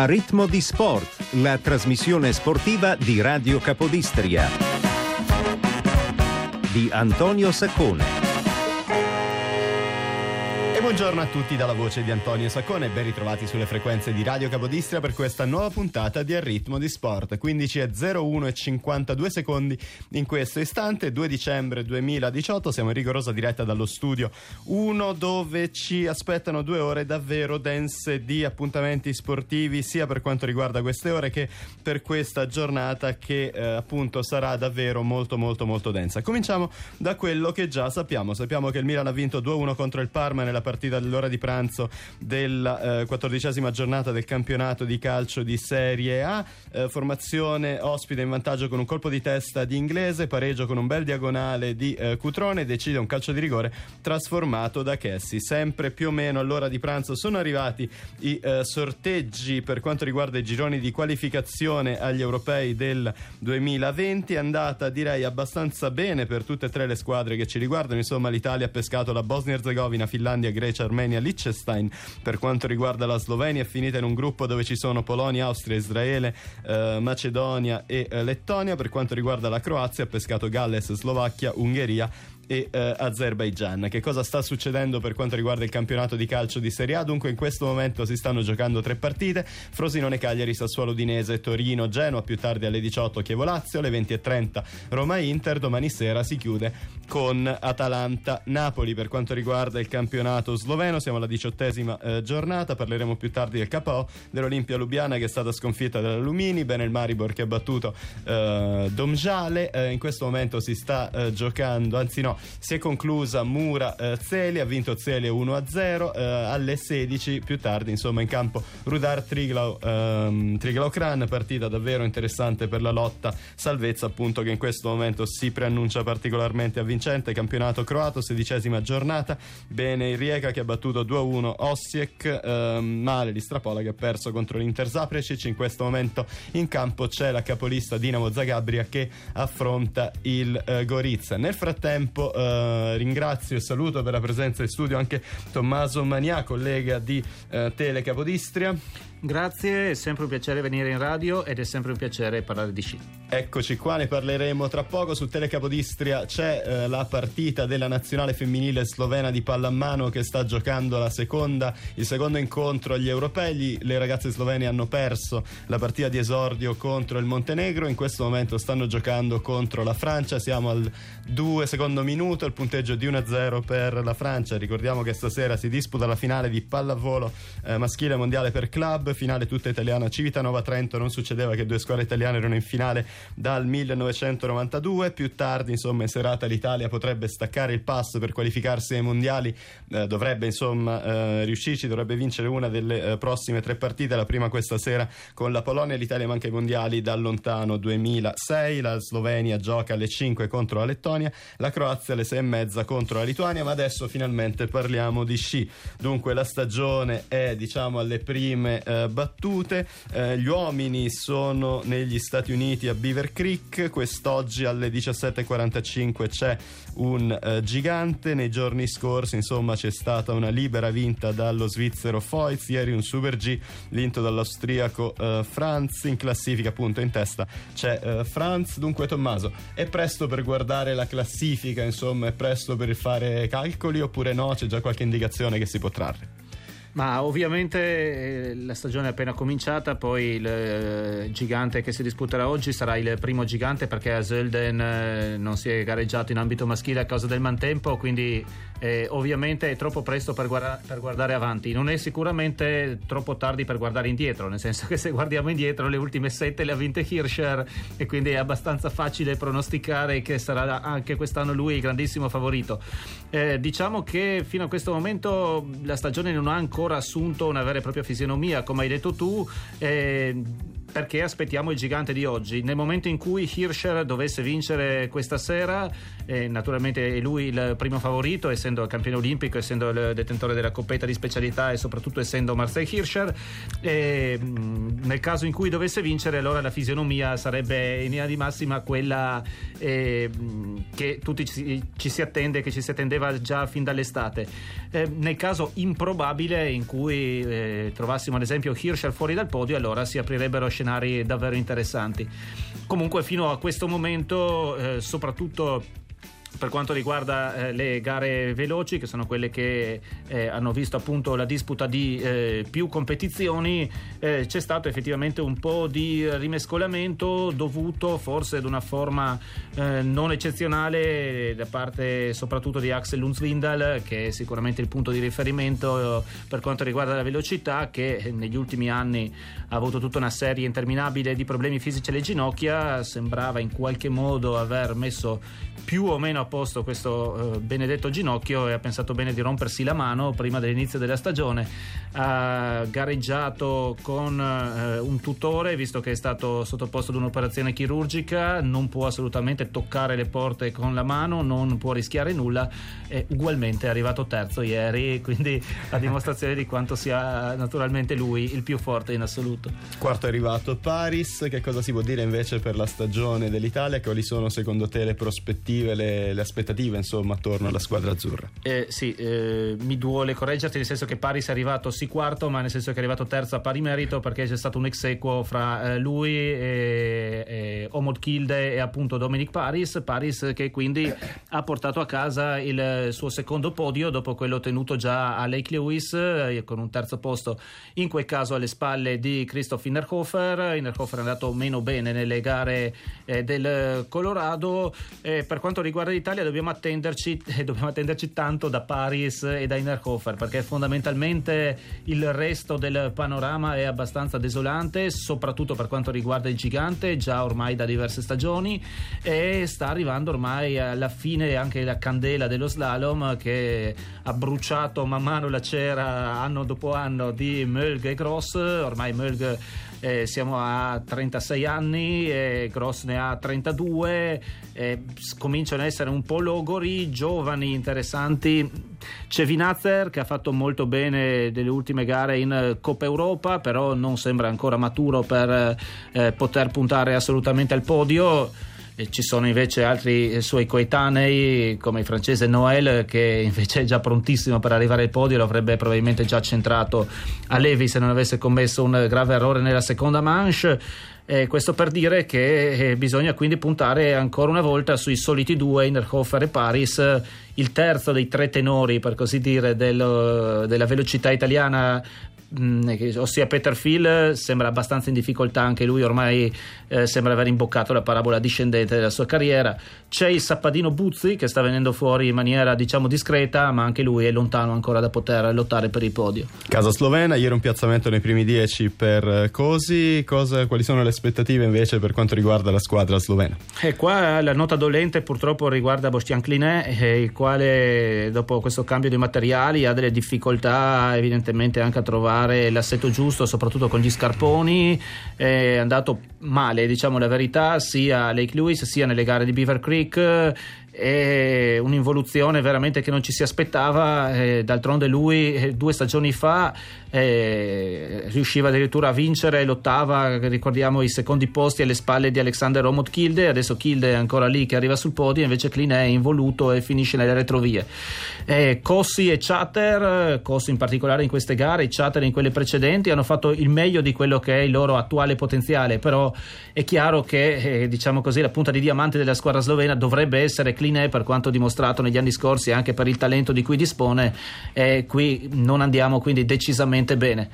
A ritmo di sport, la trasmissione sportiva di Radio Capodistria. Di Antonio Saccone. Buongiorno a tutti dalla voce di Antonio Saccone, ben ritrovati sulle frequenze di Radio Capodistria per questa nuova puntata di A Ritmo di Sport. 15 e 01 e 52 secondi in questo istante, 2 dicembre 2018, siamo in rigorosa diretta dallo studio 1 dove ci aspettano due ore davvero dense di appuntamenti sportivi sia per quanto riguarda queste ore che per questa giornata che eh, appunto sarà davvero molto molto molto densa. Cominciamo da quello che già sappiamo, sappiamo che il Milan ha vinto 2-1 contro il Parma nella partita dell'ora di pranzo della eh, quattordicesima giornata del campionato di calcio di Serie A. Eh, formazione ospite in vantaggio con un colpo di testa di inglese, pareggio con un bel diagonale di eh, Cutrone, decide un calcio di rigore trasformato da Chessi. Sempre più o meno all'ora di pranzo sono arrivati i sorteggi per quanto riguarda i gironi di qualificazione agli europei del 2020. È andata direi abbastanza bene per tutte e tre le squadre che ci riguardano. Insomma, l'Italia ha pescato la Bosnia-Herzegovina, Finlandia, Grecia, Armenia, Liechtenstein. Per quanto riguarda la Slovenia è finita in un gruppo dove ci sono Polonia, Austria, Israele, eh, Macedonia e eh, Lettonia. Per quanto riguarda la Croazia ha pescato Galles, Slovacchia, Ungheria e eh, Azerbaijan. Che cosa sta succedendo per quanto riguarda il campionato di calcio di Serie A? Dunque in questo momento si stanno giocando tre partite, Frosinone, Cagliari, Sassuolo, Udinese, Torino, Genoa, più tardi alle 18 Chievo Lazio, alle 20.30 Roma Inter, domani sera si chiude con Atalanta Napoli. Per quanto riguarda il campionato sloveno siamo alla diciottesima eh, giornata, parleremo più tardi del KO dell'Olimpia Lubiana che è stata sconfitta dall'Alumini, bene il Maribor che ha battuto eh, Domjale, eh, in questo momento si sta eh, giocando, anzi no, si è conclusa Mura eh, Zeli, ha vinto Zeli 1-0 eh, alle 16 più tardi, insomma in campo Rudar Triglau, ehm, partita davvero interessante per la lotta salvezza appunto che in questo momento si preannuncia particolarmente avvincente, campionato croato, sedicesima giornata, bene il Rijeka che ha battuto 2-1 Osijek, ehm, male di Strapola che ha perso contro l'Inter Zaprecic, in questo momento in campo c'è la capolista Dinamo Zagabria che affronta il eh, Gorizia. Nel frattempo eh, ringrazio e saluto per la presenza in studio anche Tommaso Mania, collega di eh, Tele Capodistria. Grazie, è sempre un piacere venire in radio ed è sempre un piacere parlare di sci. Eccoci qua, ne parleremo tra poco. Su Telecapodistria c'è eh, la partita della nazionale femminile slovena di pallamano che sta giocando la seconda, il secondo incontro agli europei. Le ragazze slovene hanno perso la partita di esordio contro il Montenegro. In questo momento stanno giocando contro la Francia. Siamo al 2 secondo minuto, il punteggio di 1-0 per la Francia. Ricordiamo che stasera si disputa la finale di pallavolo eh, maschile mondiale per club finale tutta italiana. Civitanova Trento non succedeva che due squadre italiane erano in finale dal 1992 più tardi insomma in serata l'Italia potrebbe staccare il passo per qualificarsi ai mondiali. Eh, dovrebbe insomma eh, riuscirci dovrebbe vincere una delle eh, prossime tre partite la prima questa sera con la Polonia. l'Italia manca ai mondiali dal lontano 2006 la Slovenia gioca alle 5 contro la Lettonia. La Croazia alle 6 e mezza contro la Lituania. Ma adesso finalmente parliamo di sci. Dunque la stagione è diciamo alle prime eh, battute. Eh, gli uomini sono negli Stati Uniti a Beaver Creek. Quest'oggi alle 17.45 c'è un eh, gigante. Nei giorni scorsi, insomma, c'è stata una libera vinta dallo svizzero Foyz. Ieri un Super G vinto dall'austriaco eh, Franz. In classifica, appunto, in testa c'è eh, Franz. Dunque, Tommaso, è presto per guardare la classifica? Insomma, è presto per fare calcoli oppure no? C'è già qualche indicazione che si può trarre? Ma ovviamente eh, la stagione è appena cominciata, poi il eh, gigante che si disputerà oggi sarà il primo gigante perché a Zölden eh, non si è gareggiato in ambito maschile a causa del mantempo, quindi eh, ovviamente è troppo presto per, guarda- per, guardare avanti, non è sicuramente troppo tardi per guardare indietro, nel senso che se guardiamo indietro le ultime sette le ha vinte Hirscher e quindi è abbastanza facile pronosticare che sarà anche quest'anno lui il grandissimo favorito. Eh, diciamo che fino a questo momento la stagione non ha ancora assunto una vera e propria fisionomia, come hai detto tu. Eh, perché aspettiamo il gigante di oggi. Nel momento in cui Hirscher dovesse vincere questa sera, eh, naturalmente è lui il primo favorito, essendo campione olimpico, essendo il detentore della coppetta di specialità e soprattutto essendo Marcel Hirscher. E, nel caso in cui dovesse vincere, allora la fisionomia sarebbe in linea di massima quella eh, che tutti ci, ci, si attende, che ci si attendeva già fin dall'estate. Eh, nel caso improbabile in cui eh, trovassimo ad esempio Hirscher fuori dal podio, allora si aprirebbero scenari davvero interessanti. Comunque fino a questo momento, eh, soprattutto per quanto riguarda eh, le gare veloci, che sono quelle che eh, hanno visto appunto la disputa di eh, più competizioni, eh, c'è stato effettivamente un po' di rimescolamento dovuto forse ad una forma eh, non eccezionale da parte soprattutto di Axel Lundsvindal, che è sicuramente il punto di riferimento per quanto riguarda la velocità, che negli ultimi anni ha avuto tutta una serie interminabile di problemi fisici alle ginocchia, sembrava in qualche modo aver messo più o meno a posto questo eh, benedetto ginocchio e ha pensato bene di rompersi la mano prima dell'inizio della stagione. Ha gareggiato con eh, un tutore, visto che è stato sottoposto ad un'operazione chirurgica, non può assolutamente toccare le porte con la mano, non può rischiare nulla e ugualmente è arrivato terzo ieri, quindi a dimostrazione di quanto sia naturalmente lui il più forte in assoluto. Quarto è arrivato Paris, che cosa si può dire invece per la stagione dell'Italia? Quali sono secondo te le prospettive, le, le aspettative insomma attorno alla squadra azzurra? Eh, sì, eh, mi duole correggerti nel senso che Paris è arrivato sì quarto, ma nel senso che è arrivato terzo a pari merito perché c'è stato un ex equo fra eh, lui e, e Omod Kilde e appunto Dominic Paris. Paris che quindi ha portato a casa il suo secondo podio dopo quello ottenuto già a Lake Lewis eh, con un terzo posto in quel caso alle spalle di Christoph Innerhofer. Innerhofer è andato meno bene nelle gare eh, del Colorado. per quanto riguarda l'Italia dobbiamo attenderci, dobbiamo attenderci tanto da Paris e da Innerhofer perché fondamentalmente il resto del panorama è abbastanza desolante, soprattutto per quanto riguarda il gigante, già ormai da diverse stagioni, e sta arrivando ormai alla fine anche la candela dello slalom che ha bruciato man mano la cera anno dopo anno di Mölg e Gross. Ormai Mölg eh, siamo a 36 anni, e Gross ne ha 32, eh, cominciano ad essere un po' logori, giovani, interessanti. C'è Vinazzer che ha fatto molto bene delle ultime gare in Coppa Europa, però non sembra ancora maturo per eh, poter puntare assolutamente al podio ci sono invece altri suoi coetanei come il francese Noël che invece è già prontissimo per arrivare al podio lo avrebbe probabilmente già centrato a Levi se non avesse commesso un grave errore nella seconda manche. Eh, questo per dire che eh, bisogna quindi puntare ancora una volta sui soliti due, Innerhofer e Paris, il terzo dei tre tenori, per così dire, del, della velocità italiana Mm, ossia Peter Phil sembra abbastanza in difficoltà anche lui ormai eh, sembra aver imboccato la parabola discendente della sua carriera. C'è il sappadino Buzzi che sta venendo fuori in maniera diciamo discreta ma anche lui è lontano ancora da poter lottare per il podio. Casa slovena ieri un piazzamento nei primi dieci per eh, Cosi. Cosa, quali sono le aspettative invece per quanto riguarda la squadra slovena? E qua la nota dolente purtroppo riguarda Bostian Clinet eh, il quale dopo questo cambio di materiali ha delle difficoltà evidentemente anche a trovare trovare l'assetto giusto, soprattutto con gli scarponi. È andato male, diciamo la verità, sia a Lake Lewis sia nelle gare di Beaver Creek è un'involuzione veramente che non ci si aspettava. Eh, d'altronde lui eh, due stagioni fa eh, riusciva addirittura a vincere, lottava, ricordiamo i secondi posti alle spalle di Alexander Romot Kilde, adesso Kilde è ancora lì che arriva sul podio, invece Klein è involuto e finisce nelle retrovie. Eh, Cossi e Chatter, Cossi in particolare in queste gare, Chatter in quelle precedenti, hanno fatto il meglio di quello che è il loro attuale potenziale, però è chiaro che eh, diciamo così, la punta di diamante della squadra slovena dovrebbe essere Kline per quanto dimostrato negli anni scorsi anche per il talento di cui dispone e qui non andiamo quindi decisamente bene.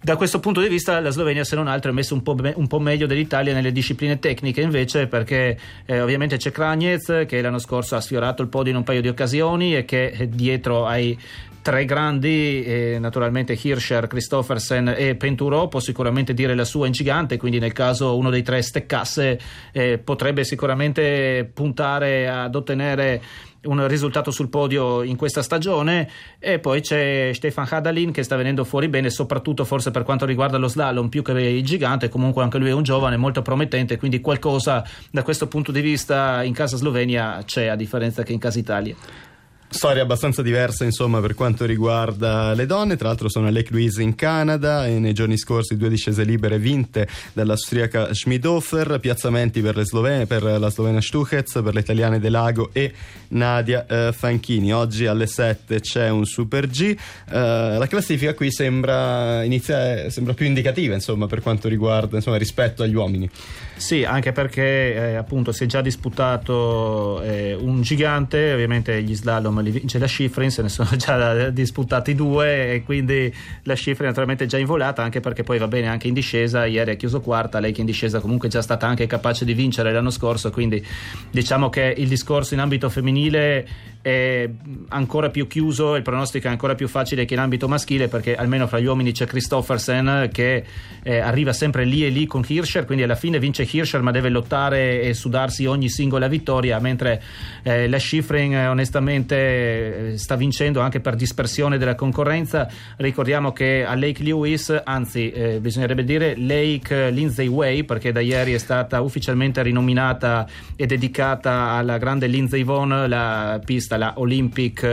Da questo punto di vista la Slovenia se non altro è messa un po', be- un po meglio dell'Italia nelle discipline tecniche invece perché eh, ovviamente c'è Kranjec che l'anno scorso ha sfiorato il podio in un paio di occasioni e che eh, dietro ai tre grandi, eh, naturalmente Hirscher, Christoffersen e Penturo, può sicuramente dire la sua in gigante, quindi nel caso uno dei tre steccasse eh, potrebbe sicuramente puntare ad ottenere un risultato sul podio in questa stagione. E poi c'è Stefan Hadalin che sta venendo fuori bene soprattutto forse per quanto riguarda lo slalom più che il gigante. Comunque anche lui è un giovane molto promettente quindi qualcosa da questo punto di vista in casa Slovenia c'è a differenza che in casa Italia Storia abbastanza diversa, insomma, per quanto riguarda le donne. Tra l'altro sono Lake Louise in Canada e nei giorni scorsi due discese libere vinte dall'austriaca Schmidhofer. Piazzamenti per, Slovene, per la slovena Stuchez, per le italiane De Lago e Nadia eh, Fanchini. Oggi alle 7 c'è un Super G. Eh, la classifica qui sembra, inizia, sembra più indicativa, insomma, per quanto riguarda, insomma, rispetto agli uomini. Sì, anche perché eh, appunto si è già disputato eh, un gigante, ovviamente gli slalom li vince la Schifrin, se ne sono già disputati due e quindi la Schifrin naturalmente è già in volata anche perché poi va bene anche in discesa, ieri ha chiuso quarta, lei che in discesa comunque è già stata anche capace di vincere l'anno scorso, quindi diciamo che il discorso in ambito femminile è ancora più chiuso, il pronostico è ancora più facile che in ambito maschile perché almeno fra gli uomini c'è Christoffersen che eh, arriva sempre lì e lì con Hirscher, quindi alla fine vince Hirscher ma deve lottare e sudarsi ogni singola vittoria, mentre eh, la Schifrin eh, onestamente eh, sta vincendo anche per dispersione della concorrenza. Ricordiamo che a Lake Lewis, anzi eh, bisognerebbe dire Lake Lindsay Way perché da ieri è stata ufficialmente rinominata e dedicata alla grande Lindsay Vonn la pista pista, la Olympic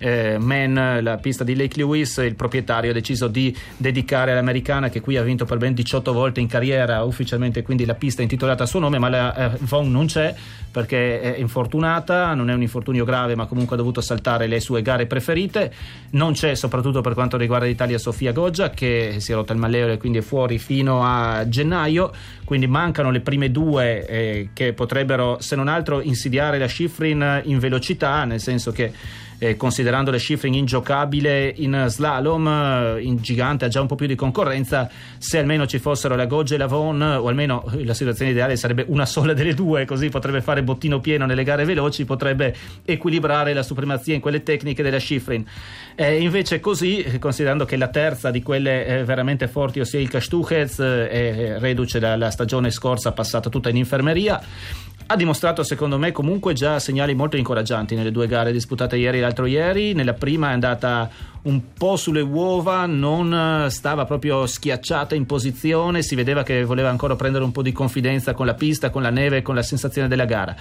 eh, Man, la pista di Lake Lewis, il proprietario ha deciso di dedicare all'americana che qui ha vinto per ben 18 volte in carriera ufficialmente quindi la pista è intitolata a suo nome ma la eh, Von non c'è perché è infortunata, non è un infortunio grave ma comunque ha dovuto saltare le sue gare preferite, non c'è soprattutto per quanto riguarda l'Italia Sofia Goggia che si è rotta il malleolo e quindi è fuori fino a gennaio, quindi mancano le prime due eh, che potrebbero se non altro insidiare la Schifrin in velocità, nel senso che eh, considerando le Schifrin ingiocabile in slalom, eh, in gigante ha già un po' più di concorrenza, se almeno ci fossero la Goggia e la Von, o almeno la situazione ideale sarebbe una sola delle due, così potrebbe fare bottino pieno nelle gare veloci, potrebbe equilibrare la supremazia in quelle tecniche della Schifrin. Eh, invece così, considerando che la terza di quelle eh, veramente forti, ossia il Kastuchez, eh, reduce dalla stagione scorsa passata tutta in infermeria, ha dimostrato secondo me comunque già segnali molto incoraggianti nelle due gare disputate ieri e l'altro ieri. Nella prima è andata un po' sulle uova, non eh, stava proprio schiacciata in posizione, si vedeva che voleva ancora prendere un po' di confidenza con la pista, con la neve, con la sensazione della gara.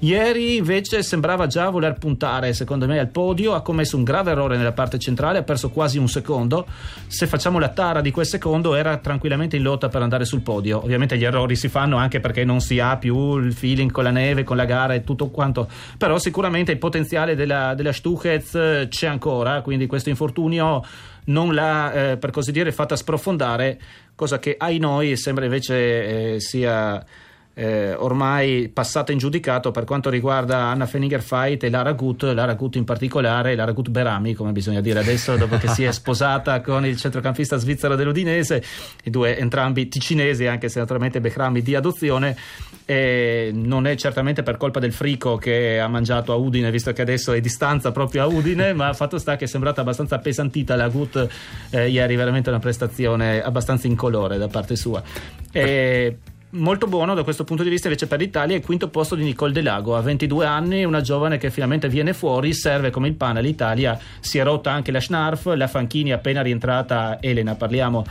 Ieri invece sembrava già voler puntare, secondo me, al podio, ha commesso un grave errore nella parte centrale, ha perso quasi un secondo. Se facciamo la tara di quel secondo era tranquillamente in lotta per andare sul podio. Ovviamente gli errori si fanno anche perché non si ha più il feeling con la neve, con la gara e tutto quanto, però sicuramente il potenziale della, della Stuchez eh, c'è ancora, quindi questo infortunio infortunio non l'ha, eh, per così dire, fatta sprofondare, cosa che ai noi sembra invece eh, sia eh, ormai passata in giudicato per quanto riguarda Anna Feniger Fight e Lara Gut, Lara Gut in particolare, Lara Gut Berami, come bisogna dire adesso, dopo che si è sposata con il centrocampista svizzero dell'Udinese, i due entrambi ticinesi, anche se naturalmente Becrami di adozione. E non è certamente per colpa del frico che ha mangiato a Udine, visto che adesso è distanza proprio a Udine, ma fatto sta che è sembrata abbastanza appesantita la Gut eh, ieri, veramente una prestazione abbastanza incolore da parte sua. E molto buono da questo punto di vista invece per l'Italia è il quinto posto di Nicole Delago a 22 anni una giovane che finalmente viene fuori serve come il pane all'Italia si è rotta anche la Schnarf la Fanchini appena rientrata Elena parliamo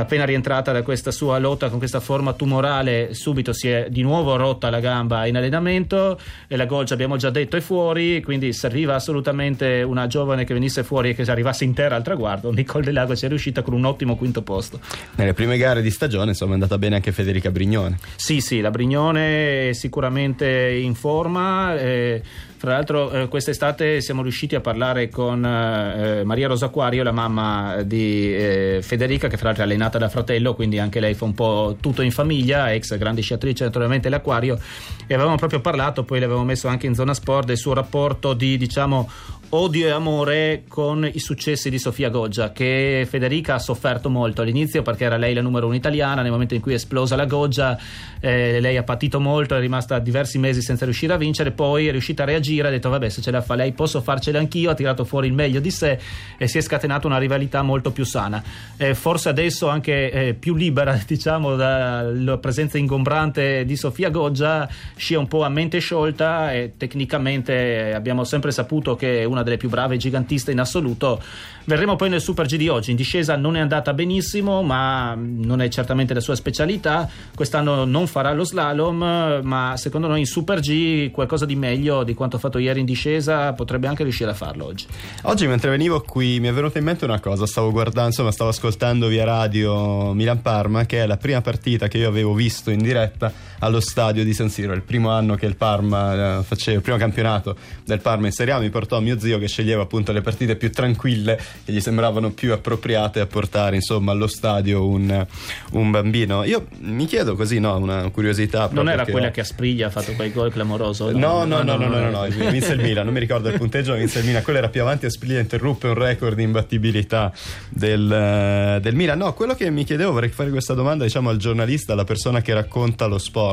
appena rientrata da questa sua lotta con questa forma tumorale, subito si è di nuovo rotta la gamba in allenamento e la Golgia abbiamo già detto è fuori, quindi serviva assolutamente una giovane che venisse fuori e che arrivasse intera al traguardo. Nicole Del Lago ci è riuscita con un ottimo quinto posto. Nelle prime gare di stagione insomma è andata bene anche Federica Brignone. Sì, sì, la Brignone è sicuramente in forma. Eh, fra l'altro eh, quest'estate siamo riusciti a parlare con eh, Maria Rosa Quario, la mamma di eh, Federica, che fra l'altro è allenata da fratello, quindi anche lei fa un po' tutto in famiglia, ex grande sciatrice naturalmente l'Aquario, e avevamo proprio parlato, poi l'avevamo messo anche in zona sport, del suo rapporto di diciamo odio e amore con i successi di Sofia Goggia che Federica ha sofferto molto all'inizio perché era lei la numero uno italiana. Nel momento in cui è esplosa la Goggia eh, lei ha patito molto è rimasta diversi mesi senza riuscire a vincere poi è riuscita a reagire gira, ha detto vabbè se ce la fa lei posso farcela anch'io, ha tirato fuori il meglio di sé e si è scatenata una rivalità molto più sana. Eh, forse adesso anche eh, più libera diciamo dalla presenza ingombrante di Sofia Goggia, scia un po' a mente sciolta e tecnicamente abbiamo sempre saputo che è una delle più brave gigantiste in assoluto. Vedremo poi nel Super G di oggi, in discesa non è andata benissimo ma non è certamente la sua specialità, quest'anno non farà lo slalom ma secondo noi in Super G qualcosa di meglio di quanto fatto ieri in discesa potrebbe anche riuscire a farlo oggi. Oggi mentre venivo qui mi è venuta in mente una cosa, stavo guardando, insomma stavo ascoltando via radio Milan-Parma che è la prima partita che io avevo visto in diretta allo stadio di San Siro, il primo anno che il Parma eh, faceva, il primo campionato del Parma in Serie A mi portò mio zio che sceglieva appunto le partite più tranquille che gli sembravano più appropriate a portare insomma allo stadio un, un bambino. Io mi chiedo così, no, una curiosità. Non era quella ho. che a Spriglia ha fatto quel gol clamoroso? No, no, no, no, no, no, no, vinse il Milan, non mi ricordo il punteggio, vinse il Milan, quello era più avanti a Spiglia interruppe un record di imbattibilità del, eh, del Milan. No, quello che mi chiedevo, vorrei fare questa domanda diciamo al giornalista, alla persona che racconta lo sport.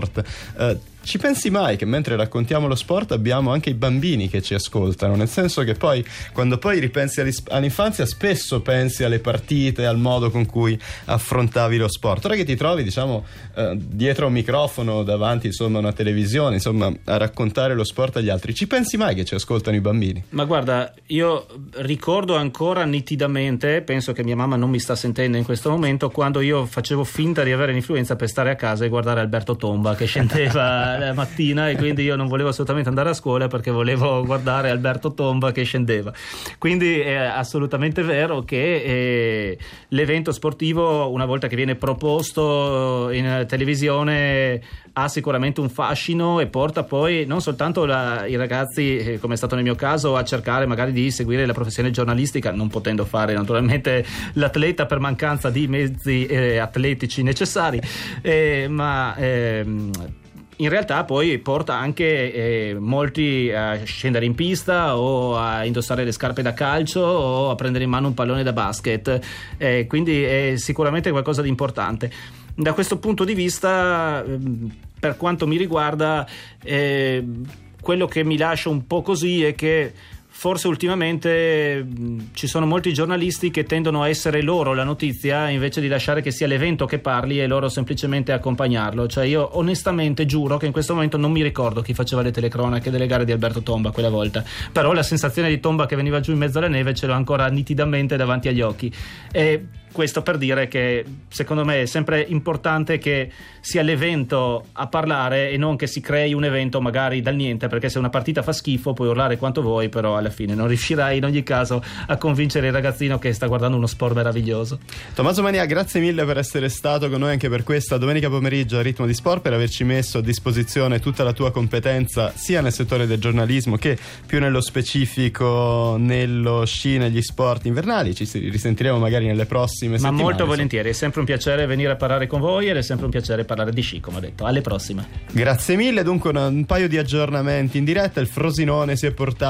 Eh, ci pensi mai che mentre raccontiamo lo sport abbiamo anche i bambini che ci ascoltano? Nel senso che poi, quando poi ripensi all'infanzia, spesso pensi alle partite, al modo con cui affrontavi lo sport. Ora che ti trovi, diciamo, eh, dietro un microfono, davanti insomma a una televisione, insomma, a raccontare lo sport agli altri, ci pensi mai che ci ascoltano i bambini? Ma guarda, io ricordo ancora nitidamente, penso che mia mamma non mi sta sentendo in questo momento, quando io facevo finta di avere l'influenza per stare a casa e guardare Alberto Tomba che scendeva la mattina e quindi io non volevo assolutamente andare a scuola perché volevo guardare Alberto Tomba che scendeva. Quindi è assolutamente vero che eh, l'evento sportivo, una volta che viene proposto in televisione, ha sicuramente un fascino e porta poi non soltanto la, i ragazzi, eh, come è stato nel mio caso, a cercare magari di seguire la professione giornalistica, non potendo fare naturalmente l'atleta per mancanza di mezzi eh, atletici necessari, eh, ma ehm, in realtà poi porta anche eh, molti a scendere in pista o a indossare le scarpe da calcio o a prendere in mano un pallone da basket, eh, quindi è sicuramente qualcosa di importante. Da questo punto di vista, ehm, per quanto mi riguarda, eh, quello che mi lascia un po' così è che forse ultimamente mh, ci sono molti giornalisti che tendono a essere loro la notizia invece di lasciare che sia l'evento che parli e loro semplicemente accompagnarlo. Cioè io onestamente giuro che in questo momento non mi ricordo chi faceva le telecronache delle gare di Alberto Tomba quella volta, però la sensazione di Tomba che veniva giù in mezzo alla neve ce l'ho ancora nitidamente davanti agli occhi. E questo per dire che secondo me è sempre importante che sia l'evento a parlare e non che si crei un evento magari dal niente, perché se una partita fa schifo puoi urlare quanto vuoi, però alla fine non riuscirai in ogni caso a convincere il ragazzino che sta guardando uno sport meraviglioso. Tommaso Mania, grazie mille per essere stato con noi anche per questa domenica pomeriggio a Ritmo di Sport, per averci messo a disposizione tutta la tua competenza sia nel settore del giornalismo che più nello specifico nello sci, negli sport invernali. Ci risentiremo magari nelle prossime Ma settimane. molto insomma. volentieri, è sempre un piacere venire a parlare con voi ed è sempre un piacere parlare di sci, come ho detto. Alle prossime. Grazie mille, dunque un, un paio di aggiornamenti in diretta, il Frosinone si è portato